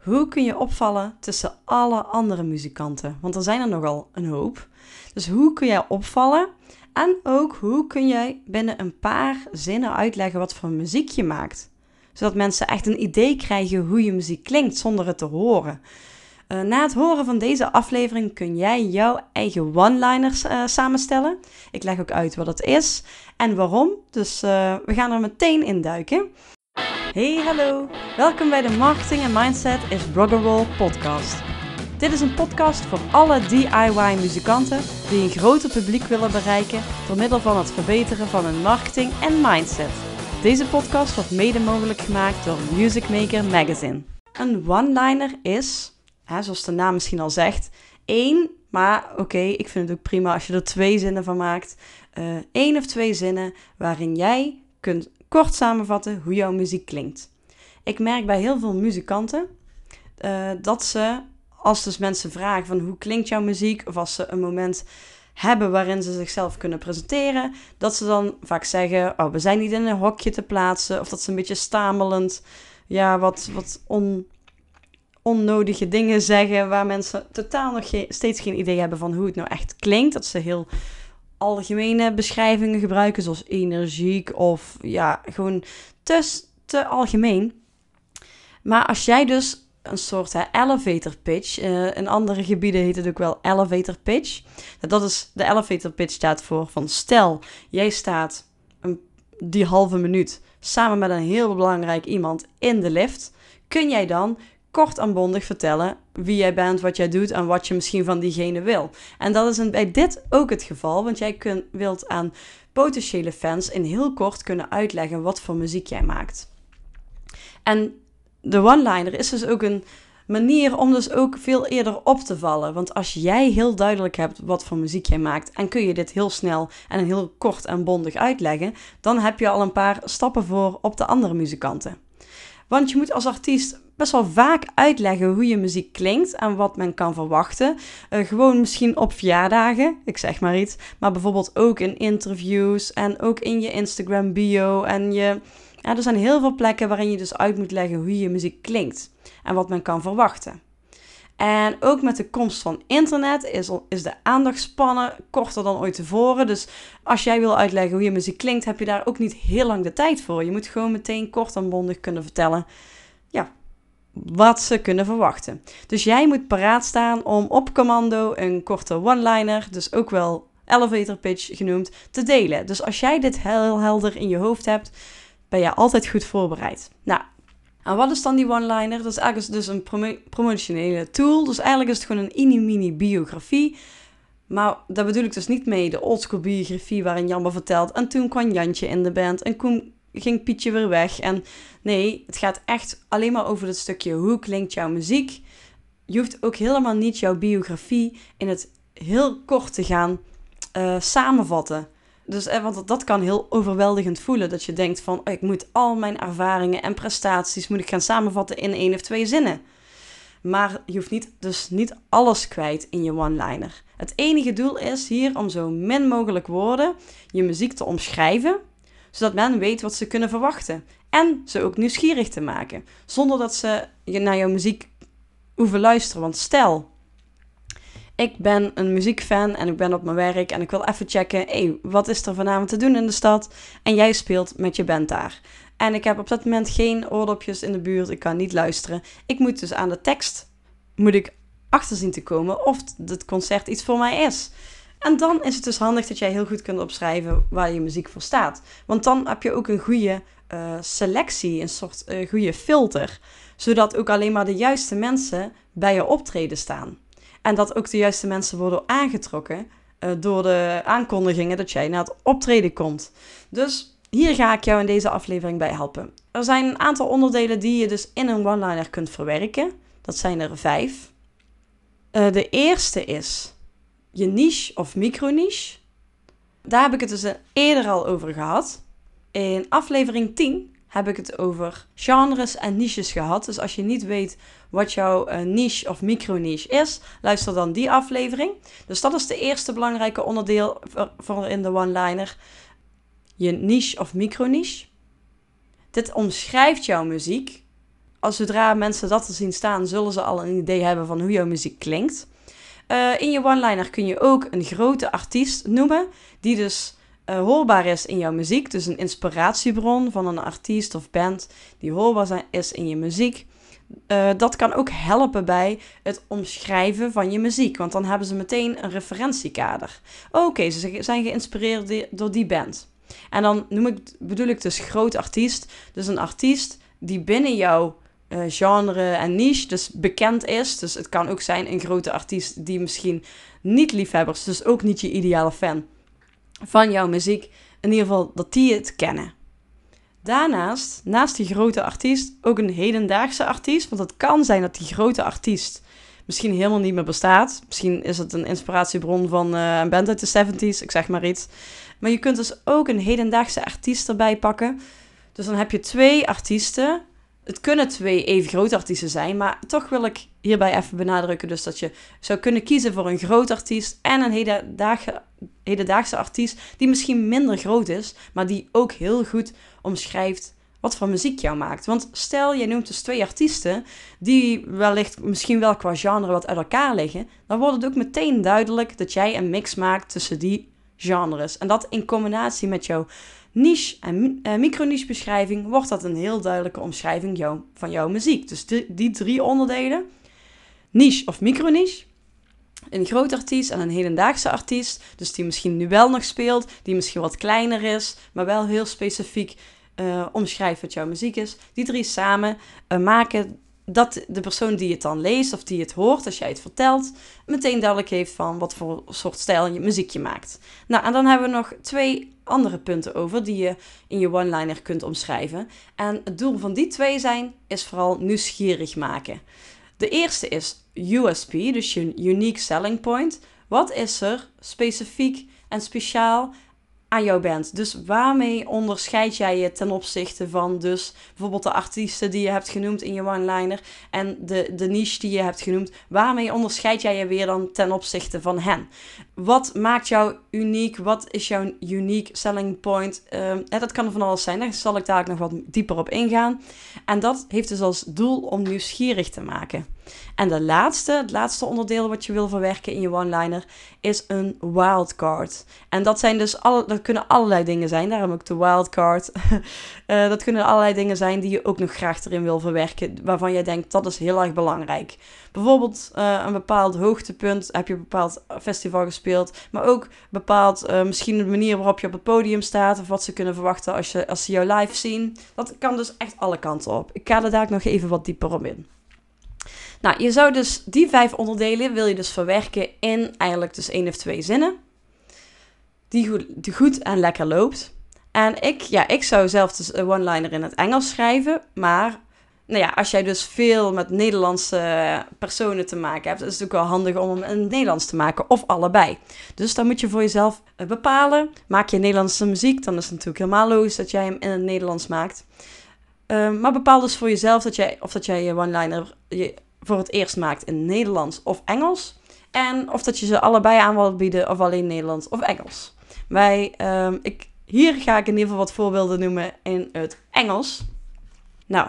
Hoe kun je opvallen tussen alle andere muzikanten? Want er zijn er nogal een hoop. Dus hoe kun jij opvallen? En ook hoe kun jij binnen een paar zinnen uitleggen wat voor muziek je maakt? Zodat mensen echt een idee krijgen hoe je muziek klinkt zonder het te horen. Uh, na het horen van deze aflevering kun jij jouw eigen one-liners uh, samenstellen. Ik leg ook uit wat het is en waarom. Dus uh, we gaan er meteen in duiken. Hey, hallo. Welkom bij de Marketing and Mindset is Roll podcast. Dit is een podcast voor alle DIY-muzikanten die een groter publiek willen bereiken door middel van het verbeteren van hun marketing en mindset. Deze podcast wordt mede mogelijk gemaakt door Music Maker Magazine. Een one-liner is, hè, zoals de naam misschien al zegt, één, maar oké, ik vind het ook prima als je er twee zinnen van maakt. Uh, één of twee zinnen waarin jij kunt kort samenvatten hoe jouw muziek klinkt. Ik merk bij heel veel muzikanten uh, dat ze, als dus mensen vragen van hoe klinkt jouw muziek, of als ze een moment hebben waarin ze zichzelf kunnen presenteren, dat ze dan vaak zeggen: Oh, we zijn niet in een hokje te plaatsen, of dat ze een beetje stamelend, ja, wat, wat on, onnodige dingen zeggen, waar mensen totaal nog steeds geen idee hebben van hoe het nou echt klinkt. Dat ze heel algemene beschrijvingen gebruiken, zoals energiek of ja, gewoon te, te algemeen. Maar als jij dus een soort hè, elevator pitch, uh, in andere gebieden heet het ook wel elevator pitch. Dat is, de elevator pitch staat voor van stel, jij staat een, die halve minuut samen met een heel belangrijk iemand in de lift. Kun jij dan kort en bondig vertellen wie jij bent, wat jij doet en wat je misschien van diegene wil. En dat is bij dit ook het geval, want jij wilt aan potentiële fans in heel kort kunnen uitleggen wat voor muziek jij maakt. En de one-liner is dus ook een manier om dus ook veel eerder op te vallen. Want als jij heel duidelijk hebt wat voor muziek jij maakt en kun je dit heel snel en heel kort en bondig uitleggen, dan heb je al een paar stappen voor op de andere muzikanten. Want je moet als artiest best wel vaak uitleggen hoe je muziek klinkt en wat men kan verwachten. Uh, gewoon misschien op verjaardagen, ik zeg maar iets. Maar bijvoorbeeld ook in interviews en ook in je Instagram bio. En je, ja, er zijn heel veel plekken waarin je dus uit moet leggen hoe je muziek klinkt en wat men kan verwachten. En ook met de komst van internet is, is de aandachtspannen korter dan ooit tevoren. Dus als jij wil uitleggen hoe je muziek klinkt, heb je daar ook niet heel lang de tijd voor. Je moet gewoon meteen kort en bondig kunnen vertellen ja, wat ze kunnen verwachten. Dus jij moet paraat staan om op commando een korte one-liner, dus ook wel elevator pitch genoemd, te delen. Dus als jij dit heel helder in je hoofd hebt, ben je altijd goed voorbereid. Nou, en wat is dan die one-liner? Dat is eigenlijk dus een promotionele tool. Dus eigenlijk is het gewoon een mini-mini biografie. Maar daar bedoel ik dus niet mee de oldschool biografie waarin Jammer vertelt. En toen kwam Jantje in de band en toen ging Pietje weer weg. En nee, het gaat echt alleen maar over het stukje hoe klinkt jouw muziek. Je hoeft ook helemaal niet jouw biografie in het heel kort te gaan uh, samenvatten. Dus, eh, want dat kan heel overweldigend voelen. Dat je denkt van, oh, ik moet al mijn ervaringen en prestaties moet ik gaan samenvatten in één of twee zinnen. Maar je hoeft niet, dus niet alles kwijt in je one-liner. Het enige doel is hier om zo min mogelijk woorden je muziek te omschrijven, zodat men weet wat ze kunnen verwachten. En ze ook nieuwsgierig te maken, zonder dat ze naar jouw muziek hoeven luisteren. Want stel, ik ben een muziekfan en ik ben op mijn werk en ik wil even checken, hey, wat is er vanavond te doen in de stad? En jij speelt met je band daar. En ik heb op dat moment geen oordopjes in de buurt, ik kan niet luisteren. Ik moet dus aan de tekst, moet ik achter zien te komen of het concert iets voor mij is. En dan is het dus handig dat jij heel goed kunt opschrijven waar je muziek voor staat. Want dan heb je ook een goede uh, selectie, een soort uh, goede filter. Zodat ook alleen maar de juiste mensen bij je optreden staan. En dat ook de juiste mensen worden aangetrokken uh, door de aankondigingen dat jij naar het optreden komt. Dus hier ga ik jou in deze aflevering bij helpen. Er zijn een aantal onderdelen die je dus in een one-liner kunt verwerken. Dat zijn er vijf. Uh, de eerste is je niche of microniche. Daar heb ik het dus eerder al over gehad. In aflevering 10 heb ik het over genres en niches gehad. Dus als je niet weet wat jouw uh, niche of microniche is, luister dan die aflevering. Dus dat is de eerste belangrijke onderdeel voor, in de one-liner. Je niche of microniche. Dit omschrijft jouw muziek als zodra mensen dat te zien staan, zullen ze al een idee hebben van hoe jouw muziek klinkt. Uh, in je one-liner kun je ook een grote artiest noemen, die dus uh, hoorbaar is in jouw muziek. Dus een inspiratiebron van een artiest of band die hoorbaar is in je muziek. Uh, dat kan ook helpen bij het omschrijven van je muziek. Want dan hebben ze meteen een referentiekader. Oké, ze zijn geïnspireerd door die band. En dan noem ik, bedoel ik dus groot artiest. Dus een artiest die binnen jouw uh, genre en niche dus bekend is. Dus het kan ook zijn een grote artiest die misschien niet liefhebbers, dus ook niet je ideale fan van jouw muziek, in ieder geval dat die het kennen. Daarnaast, naast die grote artiest, ook een hedendaagse artiest. Want het kan zijn dat die grote artiest misschien helemaal niet meer bestaat. Misschien is het een inspiratiebron van uh, een band uit de 70s, ik zeg maar iets. Maar je kunt dus ook een hedendaagse artiest erbij pakken. Dus dan heb je twee artiesten. Het kunnen twee even grote artiesten zijn, maar toch wil ik hierbij even benadrukken dus dat je zou kunnen kiezen voor een groot artiest en een hedendaagse, artiest die misschien minder groot is, maar die ook heel goed omschrijft wat voor muziek jou maakt. Want stel, je noemt dus twee artiesten die wellicht misschien wel qua genre wat uit elkaar liggen, dan wordt het ook meteen duidelijk dat jij een mix maakt tussen die genres. En dat in combinatie met jouw niche en uh, microniche beschrijving wordt dat een heel duidelijke omschrijving van jouw muziek. Dus die, drie onderdelen, niche of microniche, een groot artiest en een hedendaagse artiest, dus die misschien nu wel nog speelt, die misschien wat kleiner is, maar wel heel specifiek uh, omschrijft wat jouw muziek is. Die drie samen uh, maken dat de persoon die het dan leest of die het hoort als jij het vertelt, meteen duidelijk heeft van wat voor soort stijl je muziekje maakt. Nou, en dan hebben we nog twee andere punten over die je in je one-liner kunt omschrijven. En het doel van die twee zijn, is vooral nieuwsgierig maken. De eerste is USP, dus je unique selling point. Wat is er specifiek en speciaal aan jou bent. Dus waarmee onderscheid jij je ten opzichte van dus bijvoorbeeld de artiesten die je hebt genoemd in je one-liner en de, de niche die je hebt genoemd. Waarmee onderscheid jij je weer dan ten opzichte van hen? Wat maakt jou uniek? Wat is jouw unique selling point? Uh, dat kan van alles zijn. Daar zal ik daar nog wat dieper op ingaan. En dat heeft dus als doel om nieuwsgierig te maken. En de laatste, het laatste onderdeel wat je wil verwerken in je one-liner is een wildcard. En dat zijn dus alle, dat kunnen allerlei dingen zijn. Daarom ook de wildcard. uh, dat kunnen allerlei dingen zijn die je ook nog graag erin wil verwerken, waarvan jij denkt dat is heel erg belangrijk. Bijvoorbeeld uh, een bepaald hoogtepunt, heb je een bepaald festival gespeeld, maar ook bepaald uh, misschien de manier waarop je op het podium staat of wat ze kunnen verwachten als, je, als ze jou live zien. Dat kan dus echt alle kanten op. Ik ga er daar nog even wat dieper op in. Nou, je zou dus die vijf onderdelen wil je dus verwerken in eigenlijk dus één of twee zinnen. Die goed, en lekker loopt. En ik, ja, ik zou zelf dus een one-liner in het Engels schrijven. Maar nou ja, als jij dus veel met Nederlandse personen te maken hebt, is het ook wel handig om hem in het Nederlands te maken. Of allebei. Dus dan moet je voor jezelf bepalen. Maak je Nederlandse muziek, dan is het natuurlijk helemaal logisch dat jij hem in het Nederlands maakt. Uh, maar bepaal dus voor jezelf dat jij, of dat jij je one-liner voor het eerst maakt in Nederlands of Engels. En of dat je ze allebei aan wilt bieden of alleen Nederlands of Engels. Wij, um, ik, hier ga ik in ieder geval wat voorbeelden noemen in het Engels. Nou,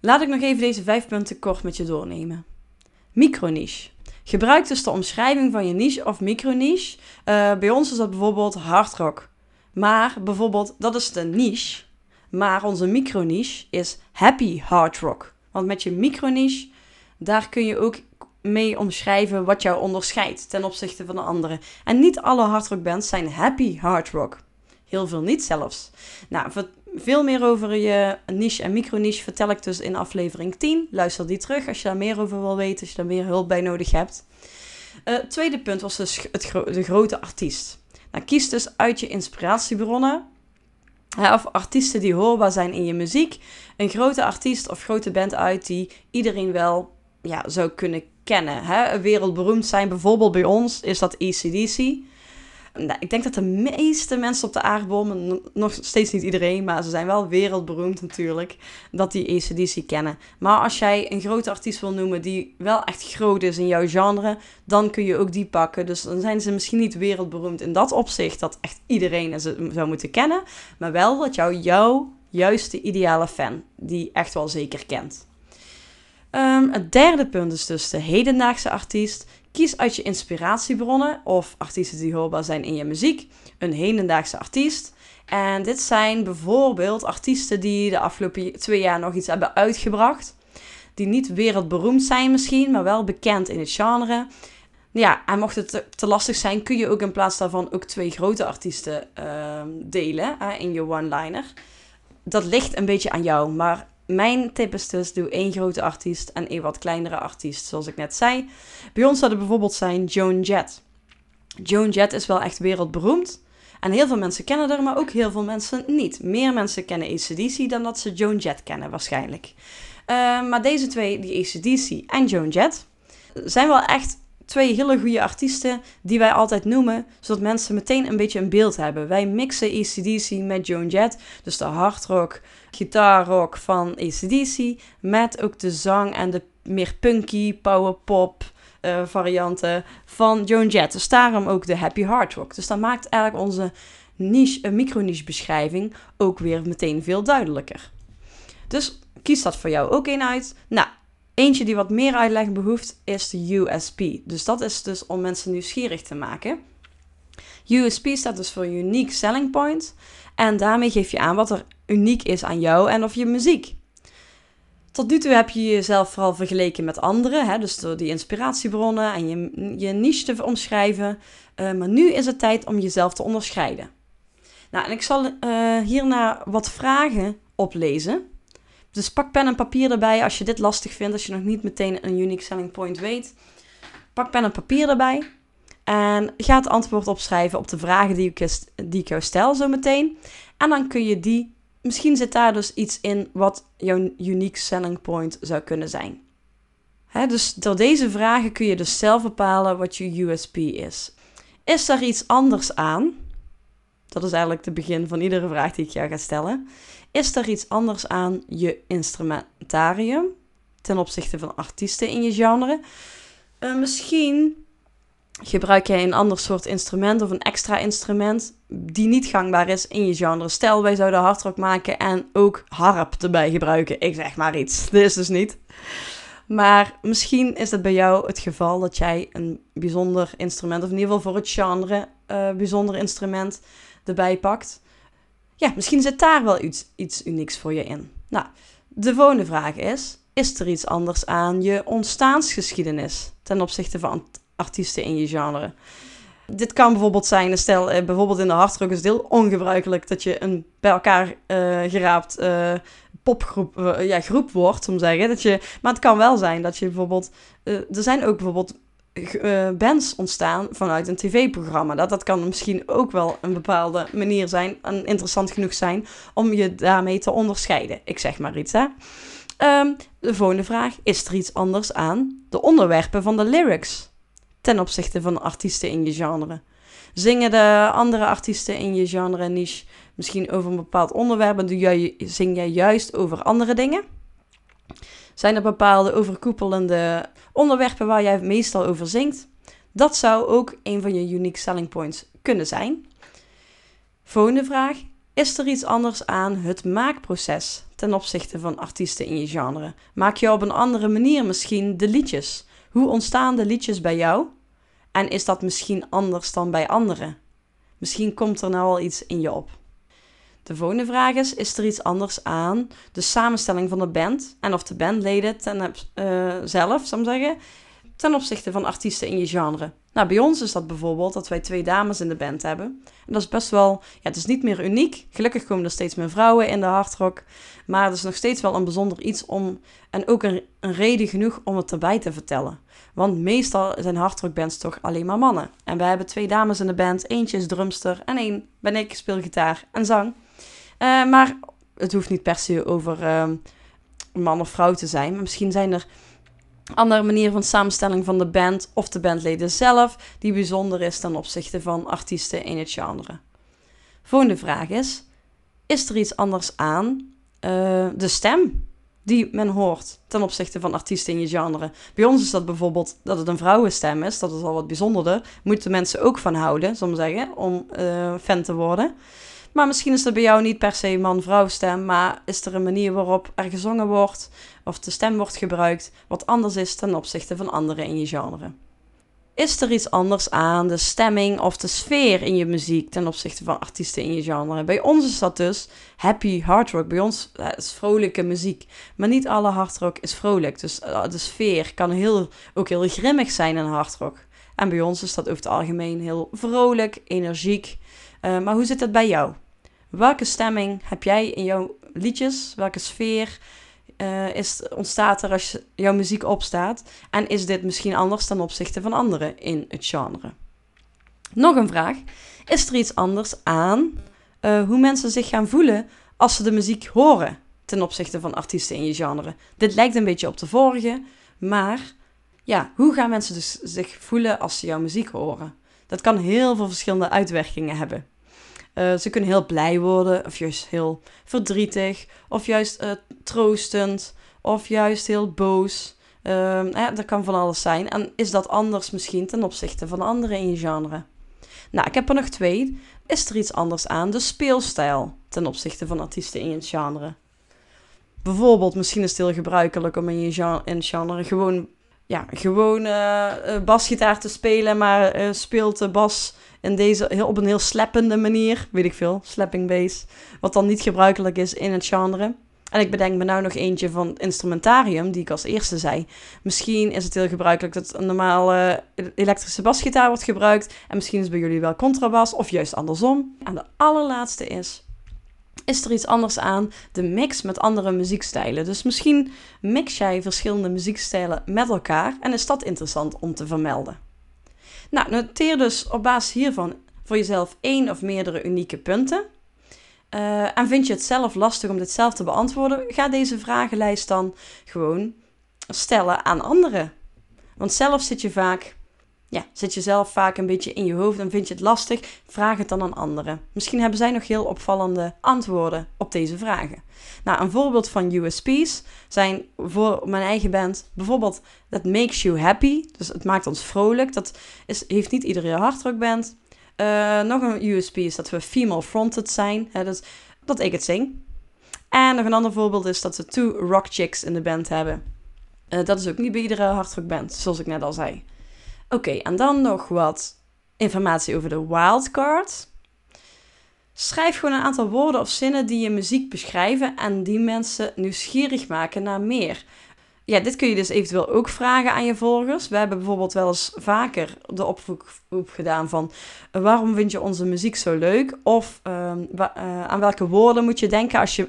laat ik nog even deze vijf punten kort met je doornemen. Microniche. Gebruik dus de omschrijving van je niche of microniche. Uh, bij ons is dat bijvoorbeeld hard rock. Maar bijvoorbeeld, dat is de niche. Maar onze microniche is happy hard rock. Want met je microniche daar kun je ook mee omschrijven wat jou onderscheidt ten opzichte van de anderen. En niet alle hardrockbands zijn happy hardrock. Heel veel niet zelfs. Nou, veel meer over je niche en microniche vertel ik dus in aflevering 10. Luister die terug als je daar meer over wil weten, als je daar meer hulp bij nodig hebt. Uh, tweede punt was dus het de grote artiest. Nou, kies dus uit je inspiratiebronnen of artiesten die hoorbaar zijn in je muziek. Een grote artiest of grote band uit die iedereen wel ja, zou kunnen kennen. Hè? Wereldberoemd zijn, bijvoorbeeld bij ons, is dat ACDC. Nou, ik denk dat de meeste mensen op de aardbol, nog steeds niet iedereen, maar ze zijn wel wereldberoemd natuurlijk, dat die ACDC kennen. Maar als jij een grote artiest wil noemen die wel echt groot is in jouw genre, dan kun je ook die pakken. Dus dan zijn ze misschien niet wereldberoemd in dat opzicht, dat echt iedereen ze zou moeten kennen, maar wel dat jou jouw juiste ideale fan, die echt wel zeker kent. Ehm, het derde punt is dus de hedendaagse artiest. Kies uit je inspiratiebronnen of artiesten die hoorbaar zijn in je muziek een hedendaagse artiest. En dit zijn bijvoorbeeld artiesten die de afgelopen twee jaar nog iets hebben uitgebracht. Die niet wereldberoemd zijn misschien, maar wel bekend in het genre. Ja, en mocht het te, lastig zijn, kun je ook in plaats daarvan ook twee grote artiesten uh, delen in je one-liner. Dat ligt een beetje aan jou, maar mijn tip is dus, doe één grote artiest en één wat kleinere artiest, zoals ik net zei. Bij ons zou bijvoorbeeld zijn Joan Jett. Joan Jett is wel echt wereldberoemd. En heel veel mensen kennen haar, maar ook heel veel mensen niet. Meer mensen kennen ACDC dan dat ze Joan Jett kennen waarschijnlijk. Uh, maar deze twee, die ACDC en Joan Jett, zijn wel echt twee hele goede artiesten die wij altijd noemen, zodat mensen meteen een beetje een beeld hebben. Wij mixen ACDC met Joan Jett, dus de hardrock, gitaarrock van ACDC, met ook de zang en de meer punky, powerpop uh, varianten van Joan Jett. Dus daarom ook de happy hard rock. Dus dat maakt eigenlijk onze niche, een micro-niche beschrijving ook weer meteen veel duidelijker. Dus kies dat voor jou ook één uit. Nou, Eentje die wat meer uitleg behoeft is de USP. Dus dat is dus om mensen nieuwsgierig te maken. USP staat dus voor Unique Selling Point. En daarmee geef je aan wat er uniek is aan jou en of je muziek. Tot nu toe heb je jezelf vooral vergeleken met anderen, hè? dus door die inspiratiebronnen en je, je niche te omschrijven. Uh, maar nu is het tijd om jezelf te onderscheiden. Nou, en ik zal uh, hierna wat vragen oplezen. Dus pak pen en papier erbij als je dit lastig vindt, als je nog niet meteen een unique selling point weet. Pak pen en papier erbij en ga het antwoord opschrijven op de vragen die ik, die ik jou stel zo meteen. En dan kun je die, misschien zit daar dus iets in wat jouw unique selling point zou kunnen zijn. dus door deze vragen kun je dus zelf bepalen wat je USP is. Is er iets anders aan? Dat is eigenlijk het begin van iedere vraag die ik jou ga stellen. Is er iets anders aan je instrumentarium ten opzichte van artiesten in je genre? Uh, misschien gebruik jij een ander soort instrument of een extra instrument die niet gangbaar is in je genre. Stel, wij zouden hardrock maken en ook harp erbij gebruiken. Ik zeg maar iets. Dit is dus niet. Maar misschien is het bij jou het geval dat jij een bijzonder instrument, of in ieder geval voor het genre, uh, bijzonder instrument erbij pakt ja, misschien zit daar wel iets, iets unieks voor je in. Nou, de volgende vraag is: is er iets anders aan je ontstaansgeschiedenis ten opzichte van artiesten in je genre? Dit kan bijvoorbeeld zijn, stel eh, bijvoorbeeld in de hardrock is het heel ongebruikelijk dat je een bij elkaar uh, geraapt uh, popgroep ja, groep wordt, om zeggen. Dat je, maar het kan wel zijn dat je bijvoorbeeld, er zijn ook bijvoorbeeld bands ontstaan vanuit een tv-programma. Dat, dat kan misschien ook wel een bepaalde manier zijn en interessant genoeg zijn om je daarmee te onderscheiden. Ik zeg maar iets, hè. Um, de volgende vraag: is er iets anders aan de onderwerpen van de lyrics ten opzichte van artiesten in je genre? Zingen de andere artiesten in je genre niche misschien over een bepaald onderwerp en jij, zing jij juist over andere dingen? Zijn er bepaalde overkoepelende onderwerpen waar jij meestal over zingt? Dat zou ook een van je unique selling points kunnen zijn. Volgende vraag. Is er iets anders aan het maakproces ten opzichte van artiesten in je genre? Maak je op een andere manier misschien de liedjes? Hoe ontstaan de liedjes bij jou? En is dat misschien anders dan bij anderen? Misschien komt er nou al iets in je op. De volgende vraag is: is er iets anders aan de samenstelling van de band en of de bandleden ten, uh, zelf, zou ik zeggen, ten opzichte van artiesten in je genre? Nou, bij ons is dat bijvoorbeeld dat wij twee dames in de band hebben. En dat is best wel, ja, het is niet meer uniek. Gelukkig komen er steeds meer vrouwen in de hardrock. Maar het is nog steeds wel een bijzonder iets om, en ook een, een reden genoeg om het erbij te vertellen. Want meestal zijn hardrockbands toch alleen maar mannen. En wij hebben twee dames in de band. Eentje is drumster en één ben ik, speel gitaar en zang. Uh, maar het hoeft niet per se over uh, man of vrouw te zijn. Maar misschien zijn er andere manieren van samenstelling van de band of de bandleden zelf die bijzonder is ten opzichte van artiesten in het genre. Volgende vraag is: is er iets anders aan uh, de stem die men hoort ten opzichte van artiesten in je genre? Bij ons is dat bijvoorbeeld dat het een vrouwenstem is, dat is al wat bijzonderder. Moeten mensen ook van houden, zal zeggen, om uh, fan te worden. Maar misschien is dat bij jou niet per se man-vrouw stem, maar is er een manier waarop er gezongen wordt of de stem wordt gebruikt wat anders is ten opzichte van anderen in je genre. Is er iets anders aan de stemming of de sfeer in je muziek ten opzichte van artiesten in je genre? Bij ons is dat dus happy hard rock. Bij ons is vrolijke muziek. Maar niet alle hard rock is vrolijk. Dus eh, de sfeer kan heel, ook heel grimmig zijn in hard rock. En bij ons is dat over het algemeen heel vrolijk, energiek. Uh, maar hoe zit dat bij jou? Welke stemming heb jij in jouw liedjes? Welke sfeer uh, is, ontstaat er als jouw muziek opstaat? En is dit misschien anders ten opzichte van anderen in het genre? Nog een vraag. Is er iets anders aan uh, hoe mensen zich gaan voelen als ze de muziek horen ten opzichte van artiesten in je genre? Dit lijkt een beetje op de vorige, maar ja, hoe gaan mensen dus zich voelen als ze jouw muziek horen? Dat kan heel veel verschillende uitwerkingen hebben. Uh, ze kunnen heel blij worden, of juist heel verdrietig, of juist uh, troostend, of juist heel boos. Uh, dat kan van alles zijn. En is dat anders misschien ten opzichte van anderen in je genre? Nou, ik heb er nog twee. Is er iets anders aan de speelstijl ten opzichte van artiesten in het genre? Bijvoorbeeld, misschien is het heel gebruikelijk om in je genre, genre gewoon, ja, gewoon uh, basgitaar te spelen, maar speelt de bas in deze, heel, op een heel sleppende manier, weet ik veel, slapping bass, wat dan niet gebruikelijk is in het genre. En ik bedenk me nou nog eentje van instrumentarium, die ik als eerste zei. Misschien is het heel gebruikelijk dat een normale elektrische basgitaar wordt gebruikt. En misschien is bij jullie wel contrabas, of juist andersom. En de allerlaatste is, is er iets anders aan de mix met andere muziekstijlen. Dus misschien mix jij verschillende muziekstijlen met elkaar en is dat interessant om te vermelden. Nou, noteer dus op basis hiervan voor jezelf één of meerdere unieke punten. Uh, en vind je het zelf lastig om dit zelf te beantwoorden? Ga deze vragenlijst dan gewoon stellen aan anderen. Want zelf zit je vaak ja, zit je zelf vaak een beetje in je hoofd en vind je het lastig, vraag het dan aan anderen. Misschien hebben zij nog heel opvallende antwoorden op deze vragen. Nou, een voorbeeld van USP's zijn voor mijn eigen band bijvoorbeeld that makes you happy, dus het maakt ons vrolijk. Dat is, heeft niet iedere hardrockband. Uh, nog een USP is dat we female fronted zijn, hè, dus dat ik het zing. En nog een ander voorbeeld is dat we two rock chicks in de band hebben. Uh, dat is ook niet bij iedere hardrockband, zoals ik net al zei. Oké, en dan nog wat informatie over de wildcard. Schrijf gewoon een aantal woorden of zinnen die je muziek beschrijven en die mensen nieuwsgierig maken naar meer. Ja, dit kun je dus eventueel ook vragen aan je volgers. We hebben bijvoorbeeld wel eens vaker de oproep gedaan van eh, waarom vind je onze muziek zo leuk? Of ehm, eh, aan welke woorden moet je denken als je,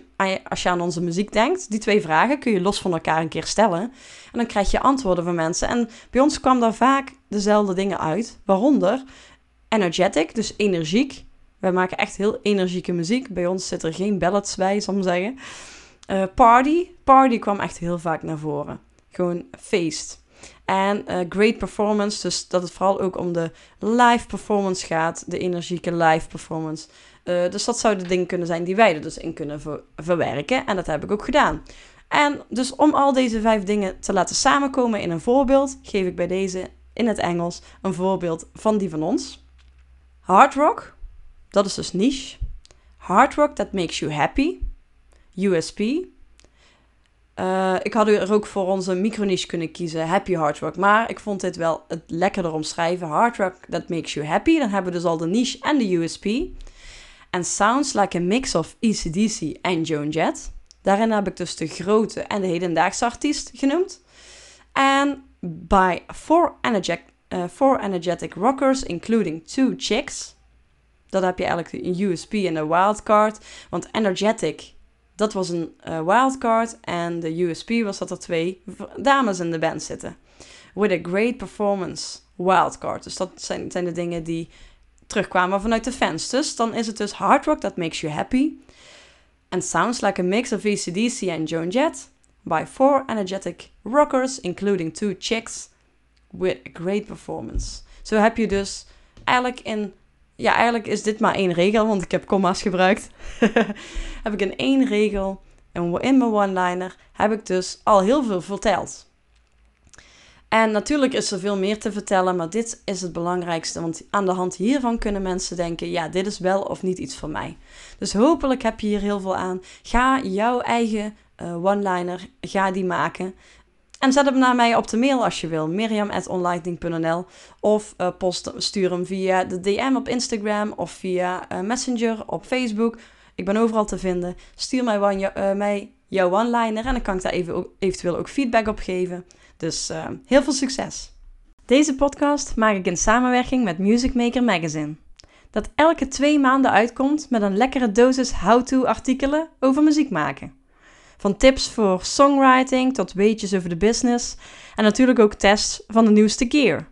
als je aan onze muziek denkt? Die twee vragen kun je los van elkaar een keer stellen. En dan krijg je antwoorden van mensen. En bij ons kwam daar vaak dezelfde dingen uit. Waaronder energetic, dus energiek. Wij maken echt heel energieke muziek. Bij ons zit er geen ballads bij, zal ik zeggen. Uh, party. Party kwam echt heel vaak naar voren. Gewoon feest. En uh, great performance, dus dat het vooral ook om de live performance gaat, de energieke live performance. Uh, dus dat zouden dingen kunnen zijn die wij er dus in kunnen ver verwerken. En dat heb ik ook gedaan. En dus om al deze vijf dingen te laten samenkomen in een voorbeeld, geef ik bij deze in het Engels een voorbeeld van die van ons. Hard rock, dat is dus niche. Hard rock that makes you happy. USP. Uh, ik had er ook voor onze microniche kunnen kiezen, Happy Hard Rock. Maar ik vond dit wel het lekkerder omschrijven. Hard Rock that makes you happy. Dan hebben we dus al de niche en de USP. En sounds like a mix of ECDC en Joan Jett. Daarin heb ik dus de grote en de hedendaagse artiest genoemd. En by four energetic, four energetic rockers, including two chicks. Dat heb je eigenlijk een USP en een wildcard. Want energetic dat was een uh, wildcard. En de USP was dat er twee dames in de band zitten. With a great performance wildcard. Dus dat zijn, zijn de dingen die terugkwamen vanuit de fans. Dus dan is het dus hard rock that makes you happy. And sounds like a mix of ACDC and Joan Jett. By four energetic rockers, including two chicks. With a great performance. Zo heb je dus eigenlijk in ja, eigenlijk is dit maar één regel, want ik heb comma's gebruikt. heb ik in één regel, en in mijn one-liner, heb ik dus al heel veel verteld. En natuurlijk is er veel meer te vertellen, maar dit is het belangrijkste. Want aan de hand hiervan kunnen mensen denken: ja, dit is wel of niet iets voor mij. Dus hopelijk heb je hier heel veel aan. Ga jouw eigen uh, one-liner, ga die maken. En zet hem naar mij op de mail als je wil. Miriam.onlightning.nl Of uh, post, stuur hem via de DM op Instagram of via uh, Messenger op Facebook. Ik ben overal te vinden. Stuur mij, one, uh, mij jouw one-liner en dan kan ik daar even, eventueel ook feedback op geven. Dus heel veel succes! Deze podcast maak ik in samenwerking met Music Maker Magazine. Dat elke twee maanden uitkomt met een lekkere dosis how-to artikelen over muziek maken. Van tips voor songwriting tot weetjes over de business en natuurlijk ook tests van de nieuwste gear.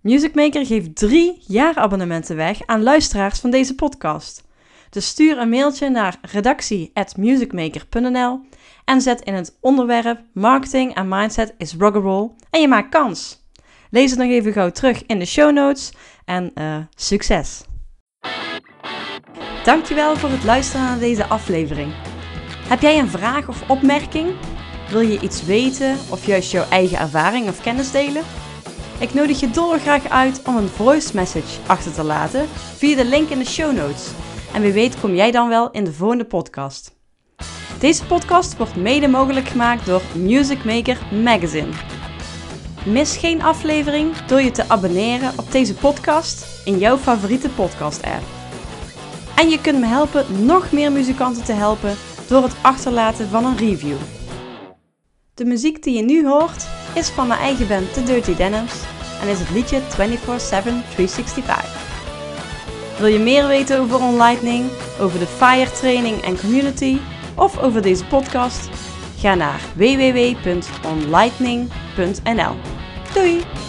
Music Maker geeft drie jaar abonnementen weg aan luisteraars van deze podcast. Dus stuur een mailtje naar redactie.musicmaker.nl en zet in het onderwerp Marketing en Mindset is Rock'n'Roll en je maakt kans. Lees het nog even gauw terug in de show notes en uh, succes! Dankjewel voor het luisteren naar deze aflevering. Heb jij een vraag of opmerking? Wil je iets weten of juist jouw eigen ervaring of kennis delen? Ik nodig je dolgraag uit om een voice message achter te laten via de link in de show notes. En wie weet kom jij dan wel in de volgende podcast. Deze podcast wordt mede mogelijk gemaakt door Music Maker Magazine. Mis geen aflevering door je te abonneren op deze podcast in jouw favoriete podcast app. En je kunt me helpen nog meer muzikanten te helpen door het achterlaten van een review. De muziek die je nu hoort is van mijn eigen band The Dirty Denims en is het liedje 24-7 365. Wil je meer weten over OnLightning, over de FIRE training en community of over deze podcast? Ga naar www.onlightning.nl. Doei!